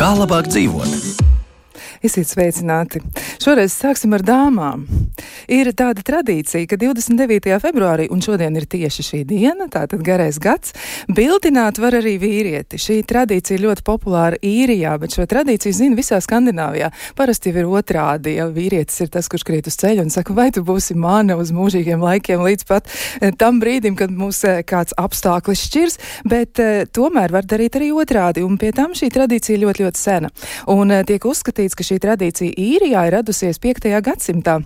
Kā labāk dzīvot? Esiet sveicināti! Šoreiz sāksim ar dāmām. Ir tāda tradīcija, ka 29. februārī, un šodien ir tieši šī diena, tātad garais gads, bildināt var arī vīrieti. Šī tradīcija ir ļoti populāra īrijā, bet šo tradīciju zina visā Skandināvijā. Parasti jau ir otrādi, ja vīrietis ir tas, kurš krīt uz ceļa un saka, vai tu būsi mana uz mūžīgiem laikiem līdz pat eh, tam brīdim, kad mūs eh, kāds apstākļus šķirs, bet eh, tomēr var darīt arī otrādi, un pie tam šī tradīcija ļoti, ļoti sena. Un tiek uzskatīts, ka šī tradīcija īrijā ir radusies 5. gadsimtā.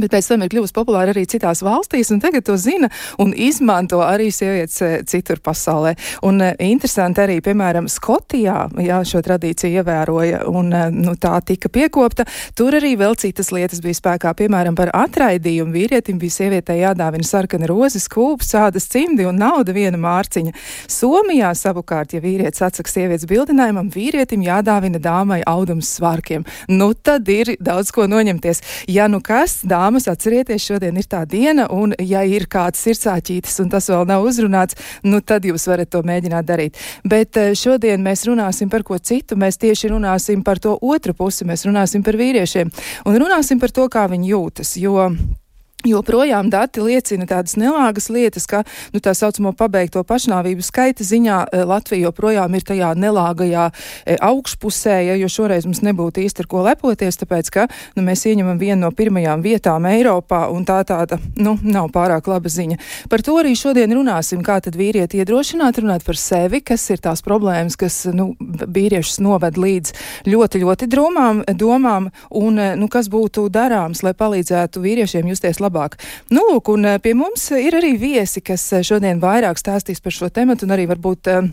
Bet pēc tam ir kļuvusi populāra arī citās valstīs, un tagad to zina un izmanto arī sievietes eh, citur pasaulē. Un uh, interesanti arī, piemēram, Skotijā, jā, šo tradīciju ievēroja, un uh, nu, tā tika piekopta. Tur arī vēl citas lietas bija spēkā, piemēram, par atraidījumu. Vīrietim bija sievietei jādāvina sarkana rozes, kūps, sādas cimdi un nauda viena mārciņa. Somijā savukārt, ja vīrietis atsaka sievietes bildinājumam, vīrietim jādāvina dāmai audums svārkiem. Nu, tad ir daudz ko noņemties. Ja nu kas, dāmas, atcerieties, šodien ir tā diena, un ja ir kāds sirdsāķītis un tas vēl nav uzrunāts, nu tad jūs varat to mēģināt darīt. Bet eh, šodien mēs runāsim par ko citu, mēs tieši runāsim par to otru pusi, mēs runāsim par vīriešiem un runāsim par to, kā viņi jūtas, jo Joprojām dati liecina tādas nelāgas lietas, ka nu, tā saucamo pabeigto pašnāvību skaita ziņā eh, Latvija joprojām ir tajā nelāgajā e, augšpusē, ja, jo šoreiz mums nebūtu īsti ar ko lepoties, tāpēc ka nu, mēs ieņemam vienu no pirmajām vietām Eiropā, un tā tāda nu, nav pārāk laba ziņa. Par to arī šodien runāsim, kā tad vīrieti iedrošināt runāt par sevi, kas ir tās problēmas, kas nu, vīriešus noved līdz ļoti, ļoti drūmām domām, un eh, nu, kas būtu darāms, lai palīdzētu vīriešiem justies labāk labāk. Nu, lūk, un eh, pie mums ir arī viesi, kas eh, šodien vairāk stāstīs par šo tematu un arī varbūt uh,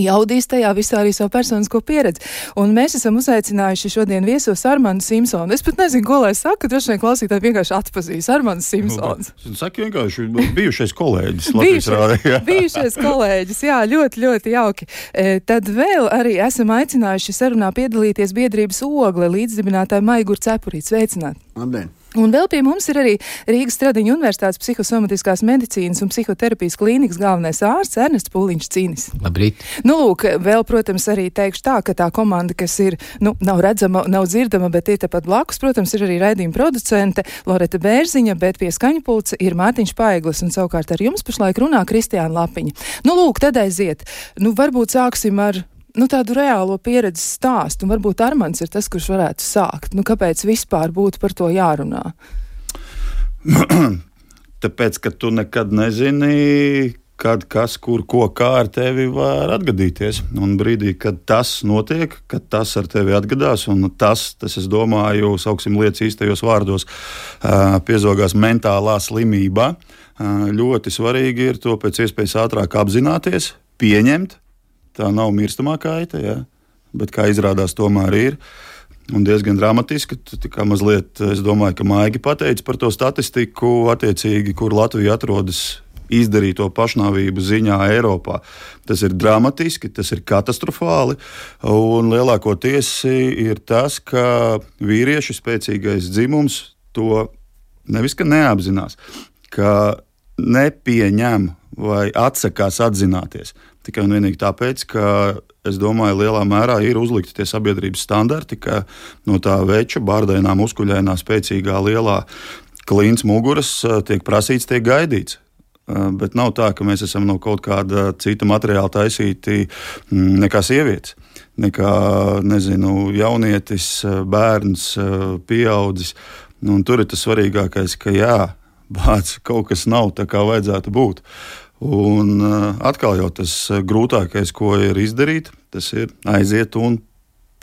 jaudīs tajā visā arī savu personisko pieredzi. Un mēs esam uzaicinājuši šodien viesos Armānu Simpsonu. Es pat nezinu, ko lai saka, droši vien klausītāji vienkārši atpazīs Armānu Simpsonu. Nu, Saka vienkārši bijušais kolēģis. bijušais, bijušais kolēģis, jā, ļoti, ļoti jauki. E, tad vēl arī esam aicinājuši sarunā piedalīties biedrības ogle līdzdibinātāju Maigur Cepurīt. Sveicināt! Labdien! Un vēl pie mums ir arī Rīgas Stradiņa Universitātes psihosomatiskās medicīnas un psihoterapijas klīnikas galvenais ārsts Ernests Pūliņš Cīnis. Labrīt! Nu, lūk, vēl, protams, arī teikšu tā, ka tā komanda, kas ir, nu, nav redzama, nav dzirdama, bet ir tepat blakus, protams, ir arī raidījuma producente Loreta Bērziņa, bet pie skaņpulca ir Mārtiņš Paiglis un savukārt ar jums pašlaik runā Kristiāna Lapiņa. Nu, lūk, tad aiziet. Nu, varbūt sāksim ar nu, tādu reālo pieredzes stāstu. Un varbūt Armāns ir tas, kurš varētu sākt. Nu, kāpēc vispār būtu par to jārunā? Tāpēc, ka tu nekad nezini, kad kas, kur, ko, kā ar tevi var atgadīties. Un brīdī, kad tas notiek, kad tas ar tevi atgadās, un tas, tas es domāju, sauksim lietas īstajos vārdos, piezogās mentālā slimībā, ļoti svarīgi ir to pēc iespējas ātrāk apzināties, pieņemt tā nav mirstamā kaita, ja? bet kā izrādās, tomēr ir. Un diezgan dramatiski. Tā kā mazliet, es domāju, ka Maigi pateica par to statistiku, attiecīgi, kur Latvija atrodas izdarīto pašnāvību ziņā Eiropā. Tas ir dramatiski, tas ir katastrofāli. Un lielākoties ir tas, ka vīriešu spēcīgais dzimums to nevis neapzinās, ka nepieņem vai atsakās atzināties. Tikai un vienīgi tāpēc, ka es domāju, lielā mērā ir uzlikti tie sabiedrības standarti, ka no tā veča, bārdainā, muskuļainā, spēcīgā, lielā klīns muguras tiek prasīts, tiek gaidīts. Bet nav tā, ka mēs esam no kaut kāda cita materiāla taisīti mm, nekā sievietes, nekā nezinu, jaunietis, bērns, pieaudzis. Un tur ir tas svarīgākais, ka jā, bācis kaut kas nav tā, kā vajadzētu būt. Uh, Un uh, atkal jau tas uh, grūtākais, ko ir izdarīt, tas ir aiziet un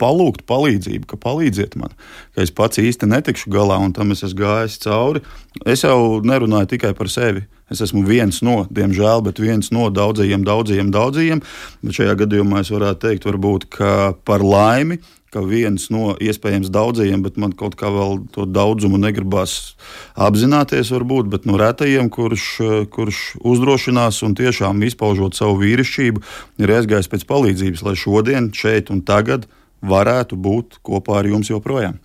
palūgt palīdzību, ka palīdziet man, ka es pats īsti netikšu galā, un tam es esmu gājis cauri. Es jau nerunāju tikai par sevi. Es esmu viens no, diemžēl, bet viens no daudzajiem, daudzajiem, daudzajiem. Bet šajā gadījumā es varētu teikt, varbūt, par laimi, ka viens no iespējams daudzajiem, bet man kaut kā vēl to daudzumu negribas apzināties, varbūt, bet no retajiem, kurš, kurš uzdrošinās un tiešām izpaužot savu vīrišķību, ir aizgājis pēc palīdzības, lai šodien, šeit un tagad varētu būt kopā ar jums joprojām.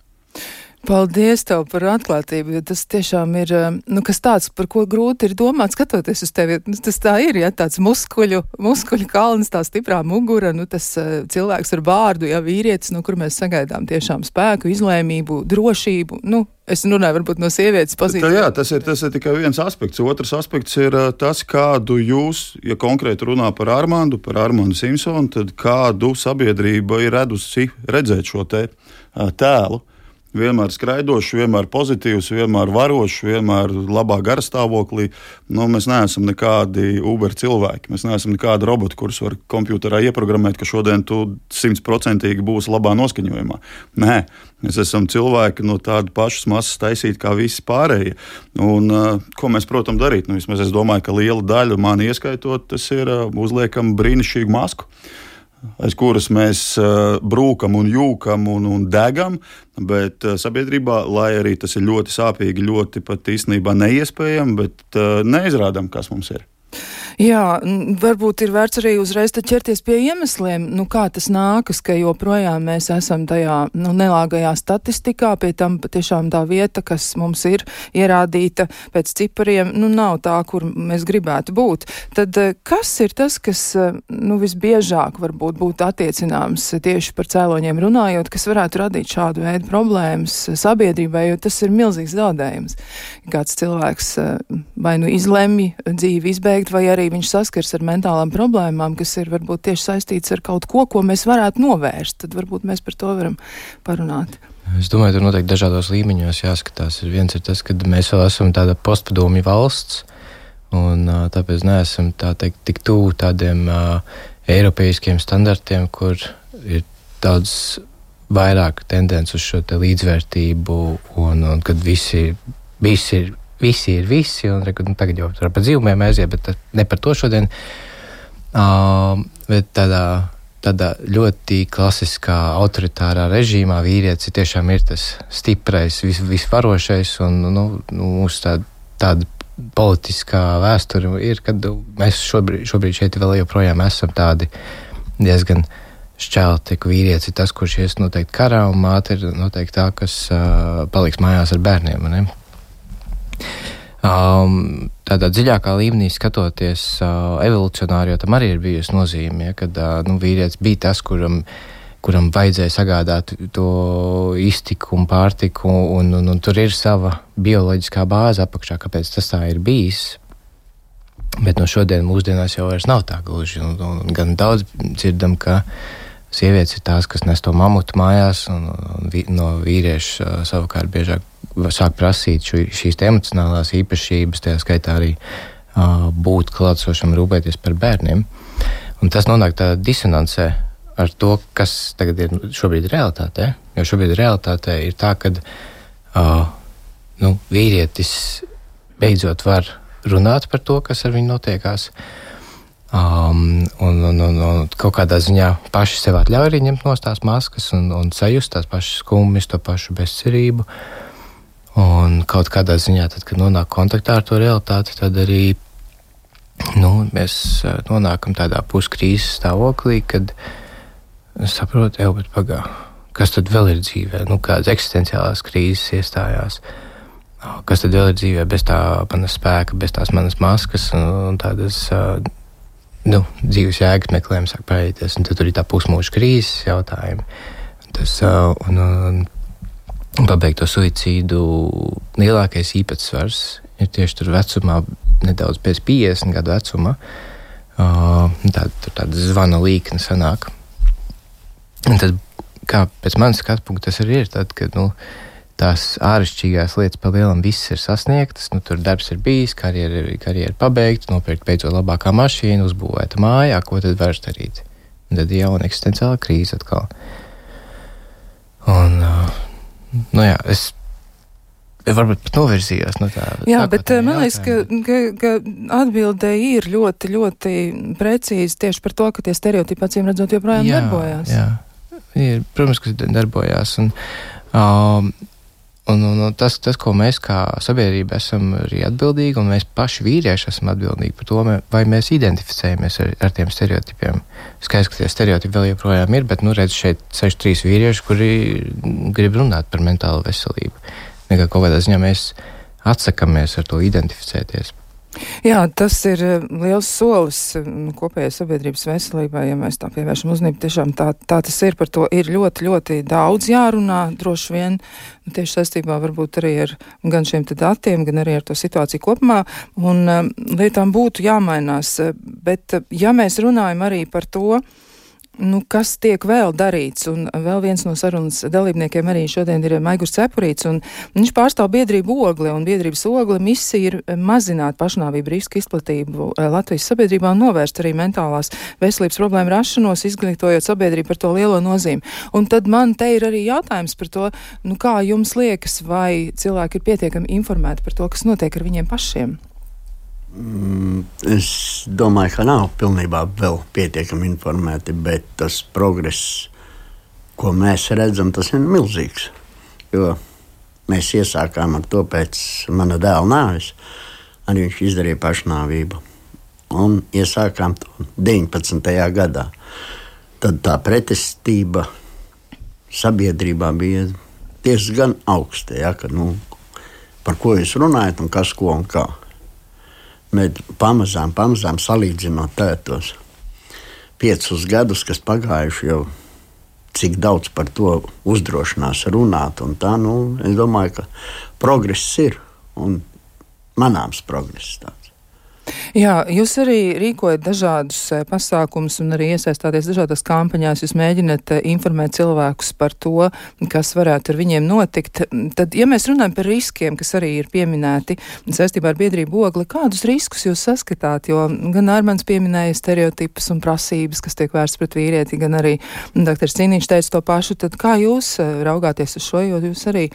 Paldies tev par atklātību, jo tas tiešām ir eh, nu, kas tāds, par ko grūti ir domāt, skatoties uz tevi. Nu, tas tā ir, ja tāds muskuļu, muskuļu kalns, tā stiprā mugura, nu, tas uh, cilvēks ar vārdu, ja vīrietis, no kur mēs sagaidām tiešām spēku, izlēmību, drošību. Nu, Es runāju varbūt no sievietes pozīcijas. Jā, tas ir, tas ir tikai viens aspekts. Otrs aspekts ir uh, tas, kādu jūs, ja konkrēti runā par Armāndu, par Armāndu Simpsonu, tad kādu sabiedrība ir redusi redzēt šo te, tēlu. Uh, vienmēr skraidošs, vienmēr pozitīvs, vienmēr varošs, vienmēr labā garastāvoklī. Nu, mēs neesam nekādi Uber cilvēki. Mēs neesam nekādi roboti, kurus var kompjutorā ieprogrammēt, ka šodien tu simtprocentīgi būsi labā noskaņojumā. Nē, mēs esam cilvēki no tādas pašas masas taisīti kā visi pārējie. Un, uh, ko mēs, protams, darīt? Nu, vismaz es domāju, ka liela daļa man ieskaitot, tas ir uh, uzliekam brīnišķīgu masku aiz kuras mēs uh, brūkam un jūkam un, un degam, bet uh, sabiedrībā, lai arī tas ir ļoti sāpīgi, ļoti pat īstenībā neiespējami, bet uh, neizrādām, kas mums ir. Jā, varbūt ir vērts arī uzreiz ķerties pie iemesliem, nu, kā tas nākas, ka joprojām mēs esam tajā nu, nelāgajā statistikā, pie tam patiešām tā vieta, kas mums ir ierādīta pēc cipariem, nu, nav tā, kur mēs gribētu būt. Tad eh, kas ir tas, kas eh, nu, visbiežāk varbūt būtu attiecināms tieši par cēloņiem runājot, kas varētu radīt šādu veidu problēmas sabiedrībai, jo tas ir milzīgs zaudējums. Kāds cilvēks eh, vai nu izlemj dzīvi izbeigt, vai arī viņš saskars ar mentālām problēmām, kas ir varbūt tieši saistīts ar kaut ko, ko mēs varētu novērst, tad varbūt mēs par to varam parunāt. Es domāju, tur noteikti dažādos līmeņos jāskatās. Viens ir tas, ka mēs vēl esam tāda postpadomju valsts, un tāpēc neesam tā teikt tik tuvu tādiem uh, eiropeiskiem standartiem, kur ir daudz vairāk tendence uz šo līdzvērtību, un, un kad visi, visi ir visi ir visi, un nu, tagad jau par dzīvumiem aiziet, bet ne par to šodien. Uh, bet tādā, tādā ļoti klasiskā, autoritārā režīmā vīrietis tiešām ir tas stiprais, vis, visvarošais, un nu, nu, mūsu tāda, tāda politiskā vēsture ir, kad mēs šobrīd, šobrīd šeit vēl joprojām esam tādi diezgan šķelti, ka vīrietis ir tas, kurš ies noteikti karā, un māte ir noteikti tā, kas uh, paliks mājās ar bērniem. Ne? Um, tādā dziļākā līmenī skatoties, uh, evolūcionāri tam arī ir bijusi nozīme, ja, kad uh, nu, vīrietis bija tas, kuram, kuram vajadzēja sagādāt to iztiku un pārtiku, un, un, un tur ir sava bioloģiskā bāze apakšā, kāpēc tas tā ir bijis. Bet no šodienas mūsdienās jau nav tā gluži. Un, un gan daudz dzirdam, ka sievietes ir tās, kas nes to mamutu mājās, un, un vi, no vīrieša uh, savukārt biežāk sāk prasīt šo, šīs emocionālās īpašības, tajā skaitā arī uh, būt klātsošam, rūpēties par bērniem. Un tas nonāk tādā disonancē ar to, kas tagad ir šobrīd realitātē. Jo šobrīd realitātē ir tā, ka uh, nu, vīrietis beidzot var runāt par to, kas ar viņu notiekās. Um, un, un, un, un kaut kādā ziņā paši sev atļauj arī ņemt no tās maskas un, un sajust tās pašas skumjas, to pašu bezcerību. Uh, Un kaut kādā ziņā, tad, kad nonāk kontaktā ar to realitāti, tad arī nu, mēs eh, nonākam tādā puskrīzes stāvoklī, kad saprotam, jau bet pagā, kas tad vēl ir dzīvē, nu, kādas eksistenciālās krīzes iestājās. Kas tad vēl ir dzīvē bez tā manas spēka, bez tās manas maskas un, un tādas uh, nu, dzīves jēgas meklējums sāk parādīties. Tad tur ir tā pusmūža krīzes jautājumi. Tas, uh, un, un, pabeigto suicīdu lielākais īpatsvars ir tieši tur vecumā, nedaudz pēc 50 gadu vecuma. Uh, tā, tur tāda zvana līkne sanāk. Un tad, kā pēc manas skatu punkta, tas arī ir tad, kad nu, tās āršķirīgās lietas pa lielam viss ir sasniegtas. Nu, tur darbs ir bijis, karjera, karjera pabeigta, nopirkt beidzot labākā mašīna, uzbūvēta mājā, ko tad vairs darīt. Un tad jauna eksistenciāla krīze atkal. Un, uh, nu, jā, es varbūt pat novirzījos no tā. Jā, bet eh, man liekas, ka, ka, ka atbildē ir ļoti, ļoti precīzi tieši par to, ka tie stereotipi acīm redzot joprojām jā, darbojās. Jā. ir, protams, kas darbojās. Un, um, Un, un, un tas, tas, ko mēs kā sabiedrība esam arī atbildīgi, un mēs paši vīrieši esam atbildīgi par to, vai mēs identificējamies ar, ar tiem stereotipiem. Skaidrs, ka tie stereotipi vēl joprojām ir, bet, nu, redz, šeit sēž trīs vīrieši, kuri grib runāt par mentālo veselību. Nekā kaut kādā ziņā mēs atsakamies ar to identificēties. Jā, tas ir eh, liels solis nu, kopējai sabiedrības veselībai, ja mēs tā pievēršam uzmanību. Tiešām tā, tā tas ir, par to ir ļoti, ļoti daudz jārunā, droši vien, nu, tieši saistībā varbūt arī ar gan šiem datiem, gan arī ar to situāciju kopumā, un um, lietām būtu jāmainās. Bet, ja mēs runājam arī par to, Nu, kas tiek vēl darīts? Un vēl viens no sarunas dalībniekiem arī šodien ir Maigurs Cepurīts, un viņš pārstāv biedrību ogli, un biedrības ogli misija ir mazināt pašnāvību risku izplatību eh, Latvijas sabiedrībā un novērst arī mentālās veselības problēmu rašanos, izglītojot sabiedrību par to lielo nozīmi. Un tad man te ir arī jautājums par to, nu, kā jums liekas, vai cilvēki ir pietiekami informēti par to, kas notiek ar viņiem pašiem? Mm, es domāju, ka nav pilnībā vēl pietiekami informēti, bet tas progress, ko mēs redzam, tas ir milzīgs. Jo mēs iesākām ar to pēc mana dēla nāves. Arī viņš izdarīja pašnāvību. Un iesākām to 19. gadā. Tad tā pretestība sabiedrībā bija diezgan augsta. Ja, ka, nu, par ko jūs runājat un kas ko un kā. Bet pamazām, pamazām salīdzinot tētos piecus gadus, kas pagājuši jau cik daudz par to uzdrošinās runāt. Tā, nu, es domāju, ka progress ir un manāms progress. Tā. Jā, jūs arī rīkojat dažādus eh, pasākumus un arī iesaistāties dažādās kampaņās. Jūs mēģināt eh, informēt cilvēkus par to, kas varētu ar viņiem notikt. Tad, ja mēs runājam par riskiem, kas arī ir pieminēti saistībā ar biedrību ogli, kādus riskus jūs saskatāt? Jo gan Armāns pieminēja stereotipus un prasības, kas tiek vērsts pret vīrieti, gan arī dr. Cīniņš teica to pašu. Tad kā jūs eh, raugāties uz šo, jo jūs arī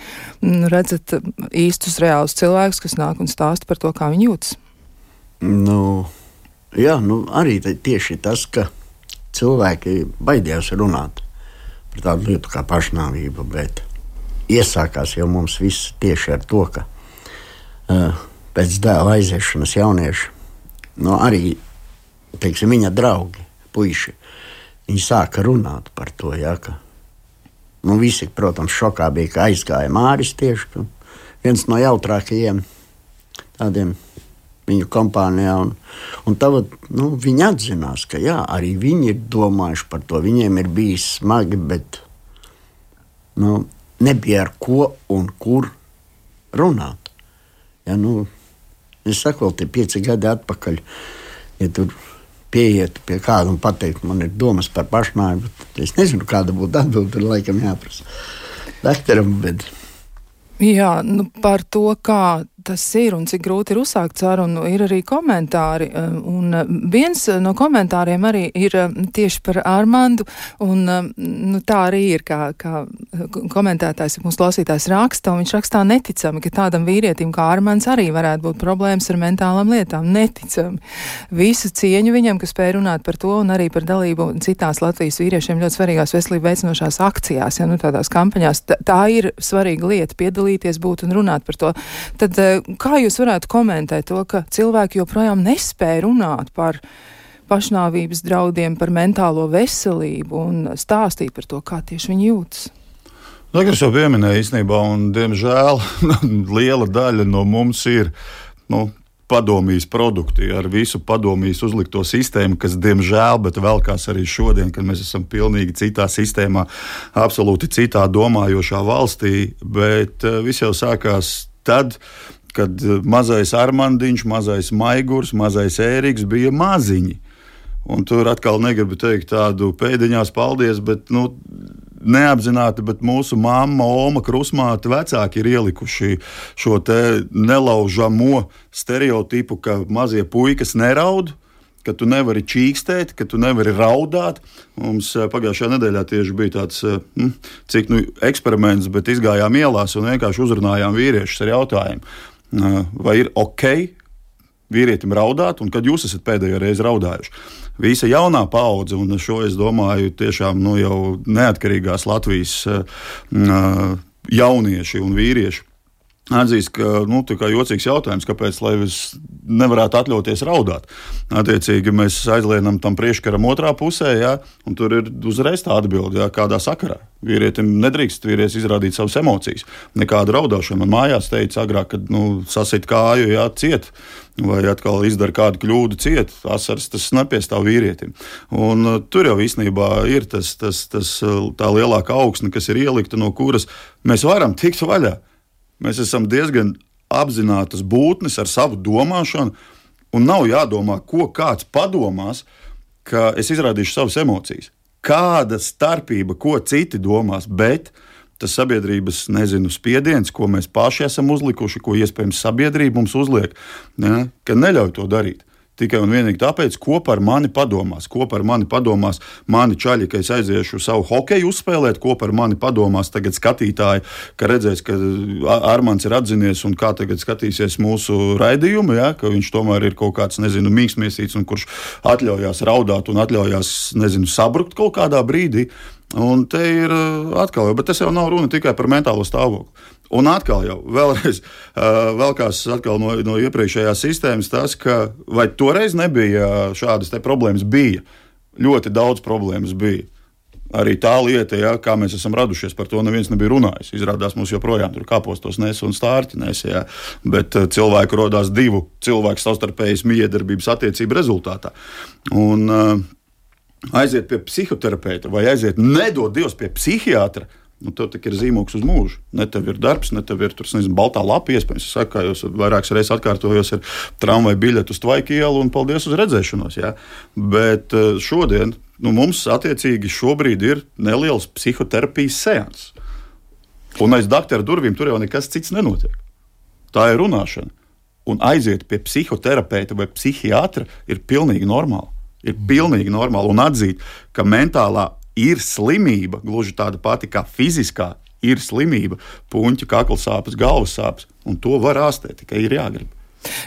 redzat īstus reālus cilvēkus, kas nāk un stāsta par to, kā viņi jūtas? Nu, jā, nu, arī tieši tas, ka cilvēki baidījās runāt par tādu lietu kā pašnāvība, bet iesākās jau mums viss tieši ar to, ka uh, pēc dēla aiziešanas jaunieši, nu, arī teiksim, viņa draugi, puiši, viņi sāka runāt par to. Ja, ka, nu, visi, protams, šokā bija, ka aizgāja Māris tieši viens no jautrākajiem tādiem viņu kompānijā. Un, un tad nu, viņi atzinās, ka jā, arī viņi ir domājuši par to. Viņiem ir bijis smagi, bet nu, nebija ar ko un kur runāt. Ja, nu, es saku, vēl tie pieci gadi atpakaļ. Ja tur pieiet pie kāda un pateikt, man ir domas par pašnāvību, es nezinu, kāda būtu atbilde. Tur laikam jāprasa doktoram. Bet... Jā, nu par to, kā tas ir un cik grūti ir uzsākt sarunu, ir arī komentāri. Um, un um, viens no komentāriem arī ir um, tieši par Armandu, un nu, tā arī ir, kā, kā komentētājs, mūsu klausītājs raksta, un viņš rakstā neticami, ka tādam vīrietim kā Armands arī varētu būt problēmas ar mentālām lietām. Neticami. Visu cieņu viņam, kas spēja runāt par to, un arī par dalību citās Latvijas vīriešiem ļoti svarīgās veselību veicinošās akcijās, ja nu tādās kampaņās. Tā, tā ir svarīga lieta piedalīties, būt un runāt par to. Tad, kā jūs varētu komentēt to, ka cilvēki joprojām nespēja runāt par pašnāvības draudiem, par mentālo veselību un stāstīt par to, kā tieši viņi jūtas? Lekars jau pieminēja īstenībā, un diemžēl liela daļa no mums ir nu, padomjas produkti ar visu padomjas uzlikto sistēmu, kas, diemžēl, bet velkās arī šodien, kad mēs esam pilnīgi citā sistēmā, absolūti citā domājošā valstī. Bet eh, viss jau sākās tad, kad eh, mazais Armandiņš, mazais Maigurs, mazais Ēriks bija maziņi. Un tur atkal negribu teikt tādu pēdiņās paldies, bet nu, neapzināti, bet mūsu mamma, oma, krusmāte, vecāki ir ielikuši šo nelaužamo stereotipu, ka mazie puikas neraud. Ka tu nevari čīkstēt, ka tu nevari raudāt. Mums eh, pagājušajā nedēļā tieši bija tāds hm, cik nu, eksperiments, bet izgājām ielās un vienkārši uzrunājām vīriešus ar jautājumu vai ir ok vīrietim raudāt, un kad jūs esat pēdējo reizi raudājuši. Visa jaunā paudze, un šo es domāju, tiešām nu, jau neatkarīgās Latvijas uh, jaunieši un vīrieši Atzīst, ka nu, jocīgs jautājums, kāpēc es nevarētu atļauties raudāt. Attiecīgi, mēs aizliedam tam priekškaram otrā pusē, ja, un tur ir uzreiz tā atbilde, ja, kādā sakarā. Vīrietim nedrīkst vīrietis izrādīt savas emocijas. Nekāda raudāšana. Man mājās teica, agrāk, kad nu, sasit kāju, ja, ciet. Vai atkal izdara kādu kļūdu, ciet, asaras tas nepiestāv vīrietim. Un, uh, tur jau īstenībā ir tas, tas, tas, uh, tā lielākā augsne, kas ir ielikta, no kuras mēs varam tikt vaļā. Mēs esam diezgan apzinātas būtnes ar savu domāšanu, un nav jādomā, ko kāds padomās, ka es izrādīšu savas emocijas. Kāda starpība, ko citi domās, bet tas sabiedrības nezinu, spiediens, ko mēs paši esam uzlikuši, ko iespējams sabiedrība mums uzliek, ne, ka neļauj to darīt. Tikai un vienīgi tāpēc, ko par mani padomās. Ko par mani padomās mani čaļi, ka es aiziešu savu hokeju uzspēlēt, ko par mani padomās tagad skatītāji, ka redzēs, ka Armāns ir atzinies un kā tagad skatīsies mūsu raidījumu, ja, ka viņš tomēr ir kaut kāds, nezinu, mīksmiesīts un kurš atļaujās raudāt un atļaujās, nezinu, sabrukt kaut kādā brīdī. Un te ir atkal, bet tas jau nav runa tikai par mentālo stāvokli. Un atkal, jau vēlreiz, vēl kāds no, no iepriekšējās sistēmas, tas, ka vai toreiz nebija šādas problēmas, bija ļoti daudz problēmas. Bija. Arī tā lieta, ja, kā mēs esam radušies, par to neviens nebija runājis. Izrādās, mums joprojām tur kāpostos nesa un stārķi nesa, ja, bet cilvēki radās divu cilvēku savstarpējas miedarbības attiecību rezultātā. Un, aiziet pie psihoterapeita vai aiziet, nedod Dievs, pie psihiatra. Nu, tev ir zīmogs uz mūžu. Ne tev ir darbs, ne tev ir tur, nezinu, baltā lapa. Iespējams, es saku, jau vairākas reizes atkārtojos, ir tramvaja biļete uz Tvaika ielu un paldies uz redzēšanos. Ja? Bet eh, šodien nu, mums attiecīgi šobrīd ir neliels psihoterapijas seans. Un aiz doktora durvīm tur jau nekas cits nenotiek. Tā ir runāšana. Un aiziet pie psihoterapeita vai psihiatra ir pilnīgi normāli ir pilnīgi normāli un atzīt, ka mentālā ir slimība, gluži tāda pati kā fiziskā. Ir slimība, puņķa, kakla sāpes, galvas sāpes, un to var ārstēt, tikai ir jāgrib.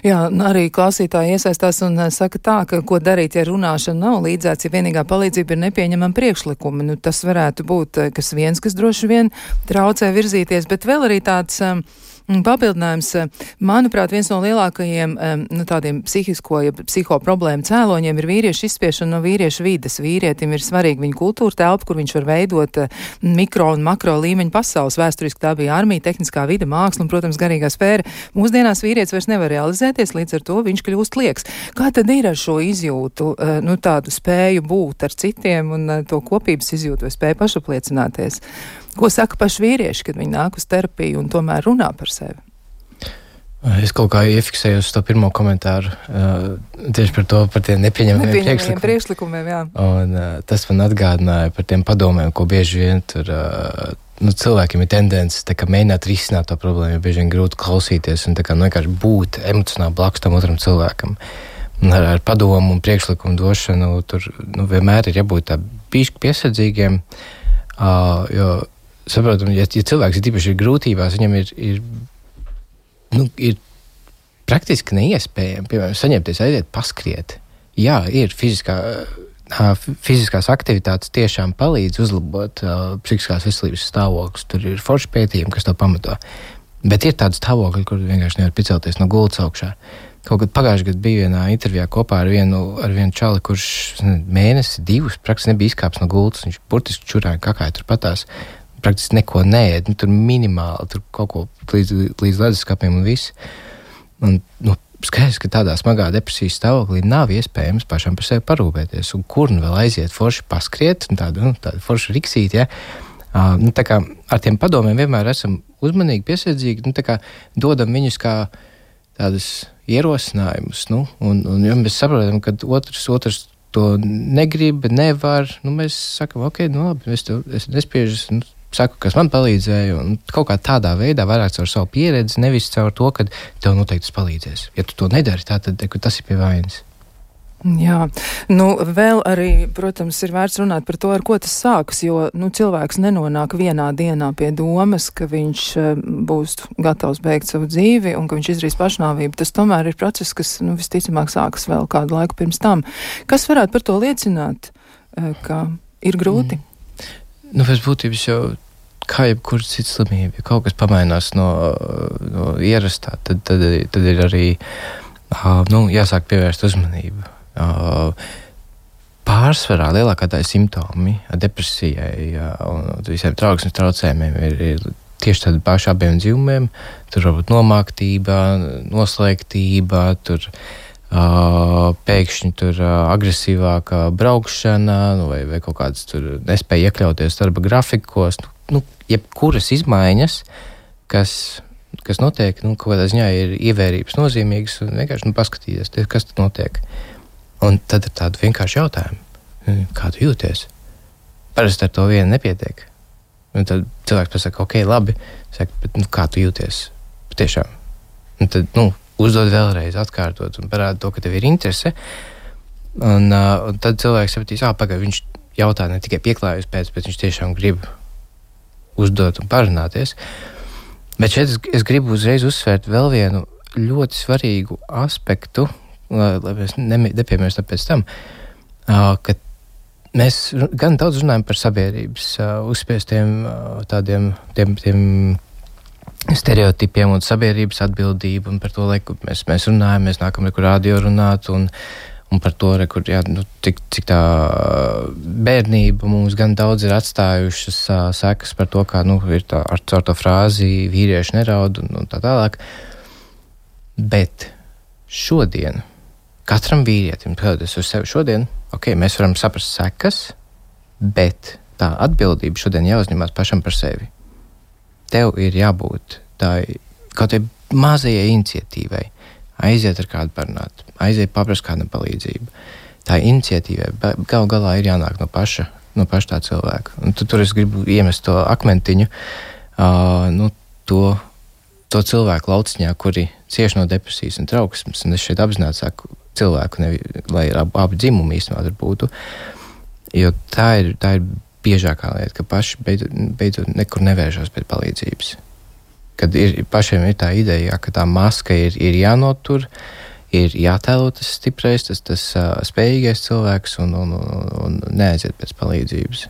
Jā, arī klausītāji iesaistās un saka tā, ka ko darīt, ja runāšana nav līdzēts, ja vienīgā palīdzība ir nepieņemama priekšlikumi. Nu, tas varētu būt kas viens, kas droši vien traucē virzīties, bet vēl arī tāds. Um, Papildinājums, eh, manuprāt, viens no lielākajiem nu, tādiem psihisko, ja psiho problēmu cēloņiem ir vīriešu izspiešana no vīriešu vides. Vīrietim ir svarīga viņa kultūra telpa, kur viņš var veidot eh, mikro un makro līmeņu pasaules. Vēsturiski tā bija armija, tehniskā vide, māksla un, protams, garīgā sfēra. Mūsdienās vīrietis vairs nevar realizēties, līdz ar to viņš kļūst lieks. Kā tad ir ar šo izjūtu, eh, nu, tādu spēju būt ar citiem un to kopības izjūtu vai spēju pašapliecināties? Ko saka paši vīrieši, kad viņi nāk uz terapiju un tomēr runā par sevi? Es kaut kā iefiksēju uz to pirmo komentāru uh, tieši par to, par tiem nepieņemamiem priekšlikumiem. priekšlikumiem jā. Un, uh, tas man atgādināja par tiem padomiem, ko bieži vien tur. Uh, nu, cilvēkiem ir tendence kā, mēģināt risināt to problēmu, bieži vien grūti klausīties un kā, nu, vienkārši būt emocionāli blakus tam otram cilvēkam. Ar, ar padomu un priekšlikumu došanu tur nu, vienmēr ir jābūt tādiem piesardzīgiem. Uh, jo saprotam, ja, ja cilvēks ir īpaši grūtībās, viņam ir, ir, nu, ir praktiski neiespējami, piemēram, saņemties, aiziet, paskriet. Jā, ir fiziskā. Fiziskās aktivitātes tiešām palīdz uzlabot uh, psihiskās veselības stāvokli. Tur ir forši pētījumi, kas to pamato. Bet ir tādi stāvokļi, kur vienkārši nevar piecelties no gultas augšā. Kaut kad pagājušajā gadā bija vienā intervijā kopā ar vienu, ar vienu čali, kurš mēnesi, divus praktiski nebija izkāpis no gultas. Viņš burtiski čurāja kakāju turpatās praktiski neko neēd. Nu, tur minimāli tur kaut ko līdz, līdz leduskapiem un viss. Un, nu, Skaidrs, ka tādā smagā depresijas stāvoklī nav iespējams pašam par sevi parūpēties. Un kur nu vēl aiziet, forši paskriet, tādu, nu, tādu foršu riksīt. Ja? Uh, nu, kā, ar tiem padomiem vienmēr esam uzmanīgi, piesardzīgi, nu, kā, dodam viņus kā tādus ierosinājumus. Nu, un, un, ja mēs saprotam, ka otrs, otrs to negrib, nevar, nu, mēs sakam, ok, nu, labi, es tev es nespiežu. Nu, saku, kas man palīdzēja. Kaut kā tādā veidā, vairāk caur savu pieredzi, nevis caur to, ka tev noteikti tas palīdzēs. Ja tu to nedari, tā, tad tas ir pie vainas. Jā, nu, vēl arī, protams, ir vērts runāt par to, ar ko tas sākas, jo nu, cilvēks nenonāk vienā dienā pie domas, ka viņš uh, būs gatavs beigt savu dzīvi un ka viņš izdarīs pašnāvību. Tas tomēr ir process, kas nu, visticamāk sākas vēl kādu laiku pirms tam. Kas varētu par to liecināt, uh, ka ir grūti? Mm. Nu, pēc būtības jau kā jebkura cita slimība, ja kaut kas pamainās no, no ierastā, tad, tad, tad ir arī nu, jāsāk pievērst uzmanību pārsvarā lielākā daļa simptomi depresijai un visiem trauksmes traucējumiem ir, ir tieši tādi paši abiem dzīvumiem. Tur var būt nomāktība, noslēgtība, tur uh, pēkšņi tur agresīvāka braukšana nu, vai, vai kaut kādas nespēja iekļauties darba grafikos. Nu, nu, jebkuras izmaiņas, kas, kas notiek, nu, kaut kādā ziņā ir ievērības nozīmīgas un vienkārši nu, paskatīties, kas tur notiek. Un tad ir tādi vienkārši jautājumi, hm, kā tu jūties? Parasti ar to vienu nepietiek. Un tad cilvēks pasakā, ok, labi, saka, bet, nu, kā tu jūties? Tiešām. Un tad nu, uzdod vēlreiz, atkārtot un parāda to, ka tev ir interese. Un, uh, un tad cilvēks sapratīs, ah, pagaidi, viņš jautā ne tikai pieklājības pēc, bet viņš tiešām grib uzdot un parunāties. Bet šeit es, es gribu uzreiz uzsvērt vēl vienu ļoti svarīgu aspektu, lai, lai mēs nepiemirstam pēc tam, ka mēs gan daudz runājam par sabiedrības uzspiestiem tādiem tiem, tiem stereotipiem un sabiedrības atbildību un par to, lai mēs, mēs runājam, mēs nākam kur radio runāt un, un par to, re, kur, jā, nu, cik, cik tā bērnība mums gan daudz ir atstājušas sekas par to, kā nu, ir tā ar to frāzi vīrieši neraud un, un tā tālāk. Bet šodien katram vīrietim, skatoties uz sevi šodien, ok, mēs varam saprast sekas, bet tā atbildība šodien jāuzņemas pašam par sevi. Tev ir jābūt tādai kaut kādai mazajai iniciatīvai, aiziet ar kādu parunāt, aiziet paprast kādam palīdzību. Tā iniciatīvai gal galā ir jānāk no paša, no paša tā cilvēka. Un tu, tur es gribu iemest to akmentiņu, uh, nu, to, to cilvēku lauciņā, kuri cieši no depresijas un trauksmes. Un es šeit apzināti saku, cilvēku, nevi, lai abi, abi dzimumi īstenībā būtu. Jo tā ir, tā ir biežākā lieta, ka paši beidzot, beidzot nekur nevēršas pēc palīdzības. Kad ir, pašiem ir tā ideja, ka tā maska ir, ir jānotur, ir jātēlo tas stiprais, tas, tas uh, spējīgais cilvēks un, un, un, un neaiziet pēc palīdzības.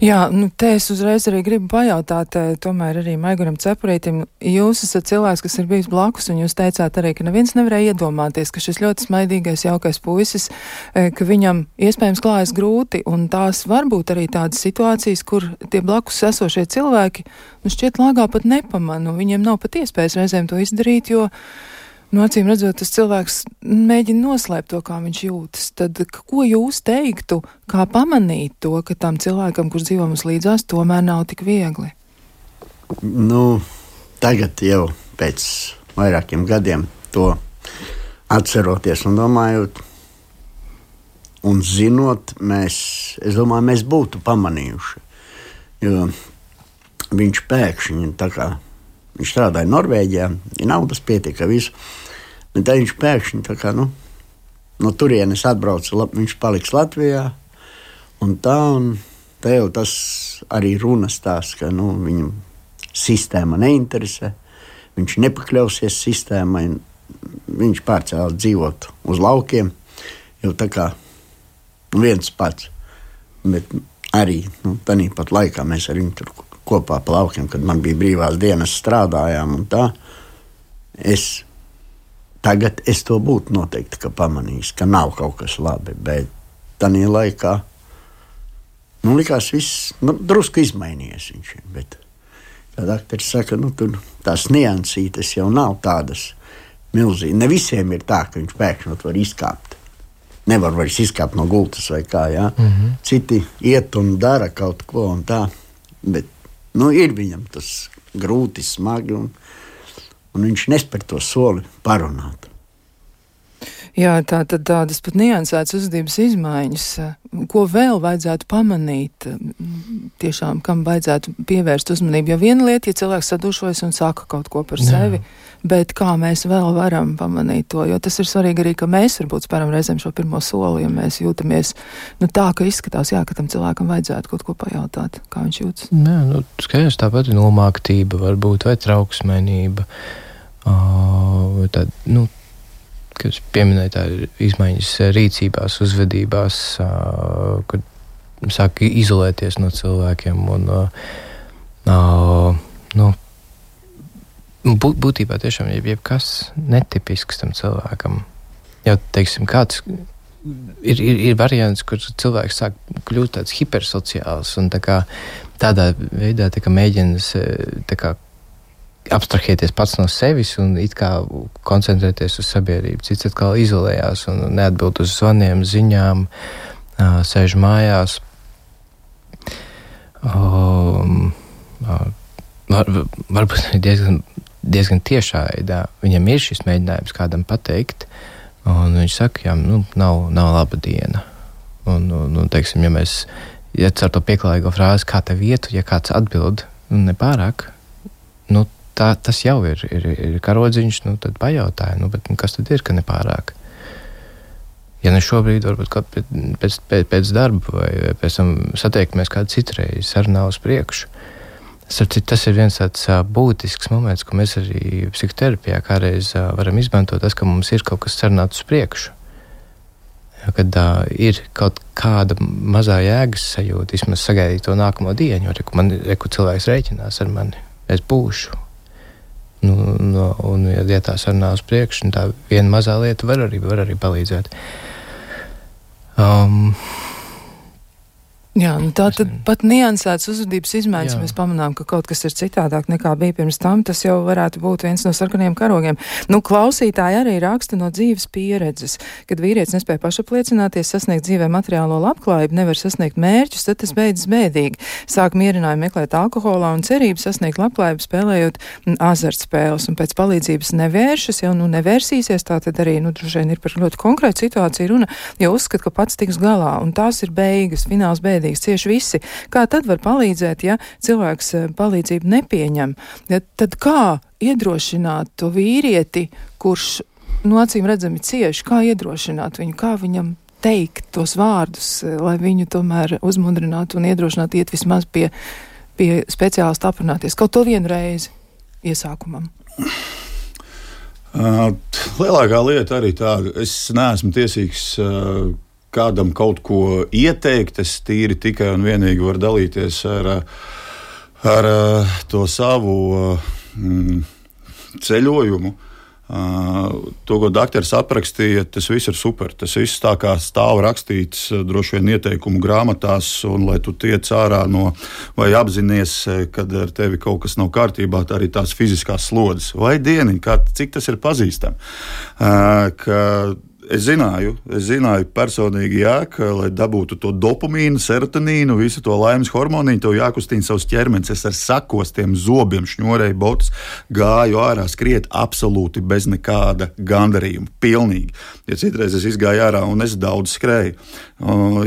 Jā, nu, te es uzreiz arī gribu pajautāt, eh, tomēr arī Maiguram Cepurītim, jūs esat cilvēks, kas ir bijis blakus, un jūs teicāt arī, ka neviens nevarēja iedomāties, ka šis ļoti smaidīgais, jaukais puisis, eh, ka viņam iespējams klājas grūti, un tās var būt arī tādas situācijas, kur tie blakus esošie cilvēki, nu, šķiet lāgā pat nepamanu, viņiem nav pat iespējas reizēm to izdarīt, jo Nu, acīm redzot, tas cilvēks mēģina noslēpt to, kā viņš jūtas. Tad, ko jūs teiktu, kā pamanīt to, ka tam cilvēkam, kurš dzīvo mums līdzās, tomēr nav tik viegli? Nu, tagad jau pēc vairākiem gadiem to atceroties un domājot, un zinot, mēs, domāju, mēs būtu pamanījuši. Jo viņš pēkšņi kā Viņš strādāja Norvēģijā, ja naudas pietika visu. Tad viņš pēkšņi kā, nu, no turienes atbrauca, viņš paliks Latvijā. Un tā, un tā jau tas arī runas tās, ka nu, viņam sistēma neinteresē, viņš nepakļausies sistēmai, viņš pārcēlās dzīvot uz laukiem, jau tā kā viens pats. Bet arī nu, tādā pat laikā mēs ar viņu tur kopā pa laukiem, kad man bija brīvās dienas, strādājām. Es, tagad es to būtu noteikti pamanījis, ka nav kaut kas labi. Bet tajā laikā nu, likās, viss nu, drusku izmainījies. Viņš, bet, Tad aktieris saka, nu, tur tās niansītes jau nav tādas milzīgas. Ne visiem ir tā, ka viņš pēkšņi var izkāpt. Nevar vairs izkāpt no gultas vai kā. Ja? Mm -hmm. Citi iet un dara kaut ko un tā. Bet Nu, ir viņam tas grūti, smagi, un, un viņš nespēr to soli parunāt. Jā, tā tad tādas pat niansētas uzvedības izmaiņas, ko vēl vajadzētu pamanīt, tiešām kam vajadzētu pievērst uzmanību. Jo viena lieta, ja cilvēks sadušojas un saka kaut ko par Jā. Bet kā mēs vēl varam pamanīt to, jo tas ir svarīgi arī, ka mēs varbūt spēram reizēm šo pirmo soli, ja mēs jūtamies nu, tā, ka izskatās, jā, ka tam cilvēkam vajadzētu kaut ko pajautāt, kā viņš jūtas. Nē, nu, skaidrs tāpat ir nomāktība, varbūt vai trauksmenība. Uh, tad, nu, kas pieminēja tā izmaiņas rīcībās, uzvedībās, uh, kad sāk izolēties no cilvēkiem un uh, nu, būt, būtībā tiešām jeb, jebkas netipisks tam cilvēkam. Jau, teiksim, kāds ir, ir, ir variants, kur cilvēks sāk kļūt tāds hipersociāls un tā kā, tādā veidā tā kā mēģina tā kā, abstrahēties pats no sevis un koncentrēties uz sabiedrību. Cits atkal izolējās un neatbild uz zvaniem, ziņām, sēž mājās. Um, var, varbūt diezgan, diezgan tiešā veidā viņam ir šis mēģinājums kādam pateikt, un viņš saka, ka nu, nav, nav laba diena. Un, un, un teiksim, ja mēs ja ar to pieklājīgo frāzi, kā tev vietu, ja kāds atbild, nu, nepārāk, nu, tā, tas jau ir, ir, ir karodziņš, nu, tad pajautāja, nu, bet, nu, kas tad ir, ka nepārāk? Ja ne šobrīd, varbūt pēc, pēc, pēc darba vai pēc tam satiekammies kādu citu reizi, sarunā uz priekšu. Tas ir viens tāds būtisks moments, ko mēs arī psihoterapijā kādreiz varam izmantot, tas, ka mums ir kaut kas sarunāts uz priekšu. Kad uh, ir kaut kāda mazā jēgas sajūta, vismaz sagaidīt to nākamo dienu, jo reku, man, reku cilvēks rēķinās ar mani, es būšu. Nu, no, un, ja, ja tā sarunā uz priekšu, tā viena mazā lieta var arī, var arī palīdzēt. Um, Jā, nu tā tad pat niansētas uzvedības izmaiņas Jā. mēs pamanām, ka kaut kas ir citādāk nekā bija pirms tam. Tas jau varētu būt viens no sarkaniem karogiem. Nu, klausītāji arī raksta no dzīves pieredzes. Kad vīrietis nespēja pašapliecināties, sasniegt dzīvē materiālo labklājību, nevar sasniegt mērķus, tad tas beidzas bēdīgi. Sāk mierinājumu meklēt alkoholā un cerību sasniegt labklājību, spēlējot azartspēles, un pēc palīdzības nevēršas, jau nu nevērsīsies, tā tad arī, nu, droši vien ir par ļoti konkrētu situāciju runa, jo uzskat, ka pats tiks galā, un tās ir beigas, fināls beigas bēdīgs, cieši visi. Kā tad var palīdzēt, ja cilvēks eh, palīdzību nepieņem? Ja, tad kā iedrošināt to vīrieti, kurš, nu, acīm redzami cieši, kā iedrošināt viņu, kā viņam teikt tos vārdus, eh, lai viņu tomēr uzmundrinātu un iedrošinātu iet vismaz pie, pie speciālista aprunāties kaut to vienu reizi iesākumam. Uh, lielākā lieta arī tāda, es neesmu tiesīgs uh, kādam kaut ko ieteikt. Es tīri tikai un vienīgi varu dalīties ar, ar to savu mm, ceļojumu. Uh, to, ko doktors aprakstīja, tas viss ir super. Tas viss tā kā stāv rakstīts droši vien ieteikumu grāmatās, un lai tu tiec ārā no vai apzinājies, kad ar tevi kaut kas nav kārtībā, tā arī tās fiziskās slodzes vai dieniņa, cik tas ir pazīstams. Uh, Es zināju, es zināju personīgi, jā, ka, lai dabūtu to dopamīnu, serotonīnu, visu to laimes hormoniju, tev jākustina savs ķermenis. Es ar sakostiem zobiem šņurēju botus, gāju ārā skriet absolūti bez nekāda gandarījuma. Pilnīgi. Ja citreiz es gāju ārā un es daudz skrēju,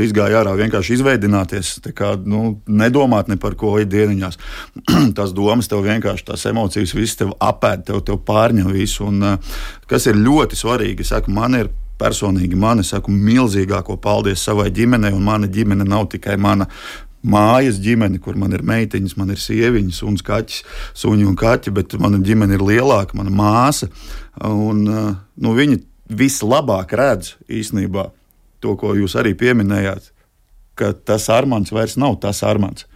izgāju ārā vienkārši izveidināties, kā, nu, nedomāt ne par ko ikdieniņās. tās domas tev vienkārši, tās emocijas, viss tev apēd, tev, tev pārņem visu. Un, kas ir ļoti svarīgi, saku, man ir personīgi man, es saku milzīgāko paldies savai ģimenei, un mana ģimene nav tikai mana mājas ģimene, kur man ir meitiņas, man ir sieviņas, un kaķis, suņi un kaķi, bet mana ģimene ir lielāka, mana māsa. Un, nu, viņi vislabāk redz īstenībā to, ko jūs arī pieminējāt, ka tas Armāns vairs nav tas Armāns.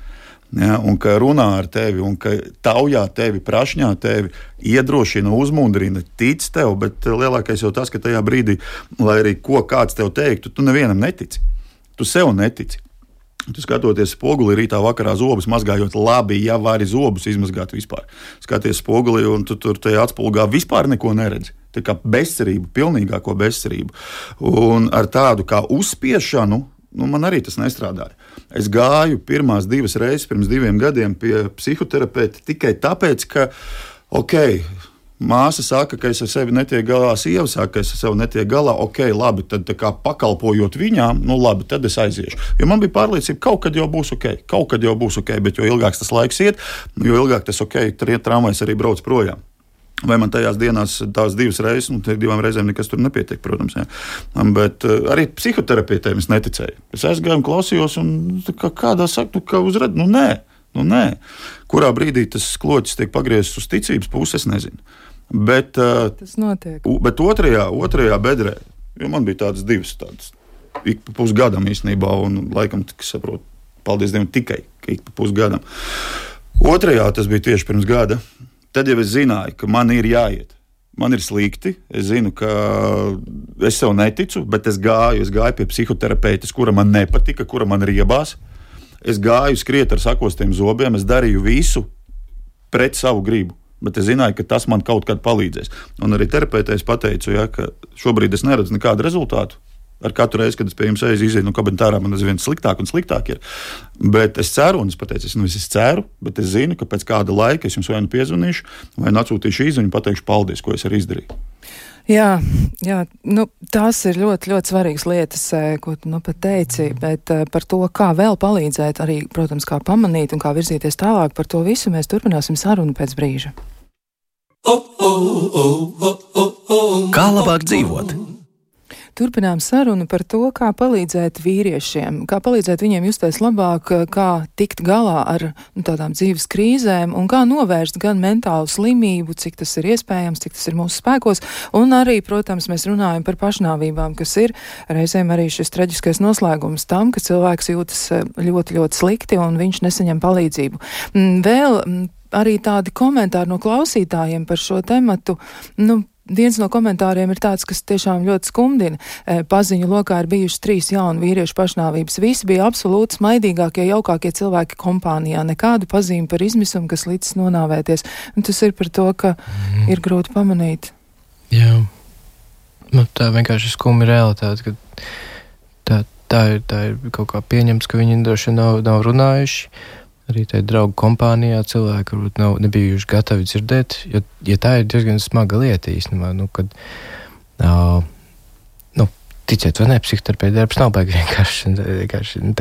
Ja, un ka runā ar tevi, un ka taujā tevi, prašņā tevi, iedrošina, uzmundrina, tic tev, bet lielākais jau tas, ka tajā brīdī, lai arī ko kāds tev teiktu, tu nevienam netici. Tu sev netici. Tu skatoties spogulī, rītā vakarā zobus mazgājot, labi, ja vari zobus izmazgāt vispār. Skaties spogulī, un tu tur tajā atspulgā vispār neko neredzi. Tā kā bezcerība, pilnīgāko bezcerību. Un ar tādu kā uzspiešanu nu, man arī tas nestrādāja. Es gāju pirmās divas reizes pirms diviem gadiem pie psihoterapeita tikai tāpēc, ka, ok, Māsa saka, ka es ar sevi netieku galā, sieva saka, ka es ar sevi netieku galā. Ok, labi, tad kā pakalpojot viņām, nu labi, tad es aiziešu. Jo man bija pārliecība, ka kaut kad jau būs ok, kaut kad jau būs ok, bet jo ilgāks tas laiks iet, jo ilgāk tas ok, tramvajs arī brauc projām. Vai man tajās dienās tās divas reizes, nu, divām reizēm nekas tur nepietiek, protams. Jā. Bet uh, arī psihoterapeitiem es neticēju. Es aizgāju klausījos, un kā, kādā saktu, ka uzredzu, nu nē, nu nē. Kurā brīdī tas kloķis tiek pagriezts uz ticības puses, es nezinu. Bet, uh, Tas notiek. bet otrajā, otrajā bedrē, jo man bija tādas divas, tādas ik pa pusgadam īstenībā, un laikam, cik es saprotu, paldies Dievam, tikai ik pa pusgadam. Otrajā tas bija tieši pirms gada. Tad jau es zināju, ka man ir jāiet. Man ir slikti. Es zinu, ka es sev neticu, bet es gāju, es gāju pie psihoterapeita, kura man nepatika, kura man riebās. Es gāju skriet ar sakostiem zobiem, es darīju visu pret savu gribu. Bet es zināju, ka tas man kaut kad palīdzēs. Un arī terapeitē es pateicu, ja, ka šobrīd es neredzu nekādu rezultātu. Ar katru reizi, kad es pie jums eju, izieju no kabineta ārā, man aizvien sliktāk un sliktāk ir. Bet es ceru, un es pateicu, es, nu, es ceru, bet es zinu, ka pēc kāda laika es jums vai nu piezvanīšu, vai nu atsūtīšu īziņu un pateikšu paldies, ko es arī izdarīju. Jā, jā nu, tās ir ļoti, ļoti svarīgas lietas, eh, ko tu nu pat teici, bet uh, par to, kā vēl palīdzēt, arī, protams, kā pamanīt un kā virzīties tālāk, par to visu mēs turpināsim sarunu pēc brīža. Kā labāk dzīvot? Turpinām sarunu par to, kā palīdzēt vīriešiem, kā palīdzēt viņiem justies labāk, kā tikt galā ar nu, tādām dzīves krīzēm un kā novērst gan mentālu slimību, cik tas ir iespējams, cik tas ir mūsu spēkos, un arī, protams, mēs runājam par pašnāvībām, kas ir reizēm arī šis traģiskais noslēgums tam, ka cilvēks jūtas eh, ļoti, ļoti slikti un viņš nesaņem palīdzību. Mm, vēl mm, arī tādi komentāri no klausītājiem par šo tematu. Nu, Viens no komentāriem ir tāds, kas tiešām ļoti skumdina. E, paziņu lokā ir bijušas trīs jaunu vīriešu pašnāvības. Visi bija absolūti smaidīgākie, jaukākie cilvēki kompānijā. Nekādu pazīmi par izmisumu, kas līdz nonāvēties. Un tas ir par to, ka mm. ir grūti pamanīt. Jā, nu, tā vienkārši ir skumja realitāte. Tā, tā, ir, tā ir kaut kā pieņemts, ka viņi droši nav, nav runājuši arī tajā draugu kompānijā cilvēki varbūt nav bijuši gatavi dzirdēt, jo ja tā ir diezgan smaga lieta īstenībā. Nu, kad, uh, nu, ticiet, vai ne, psihoterapeita darbs nav baigi vienkārši, vienkārši nu,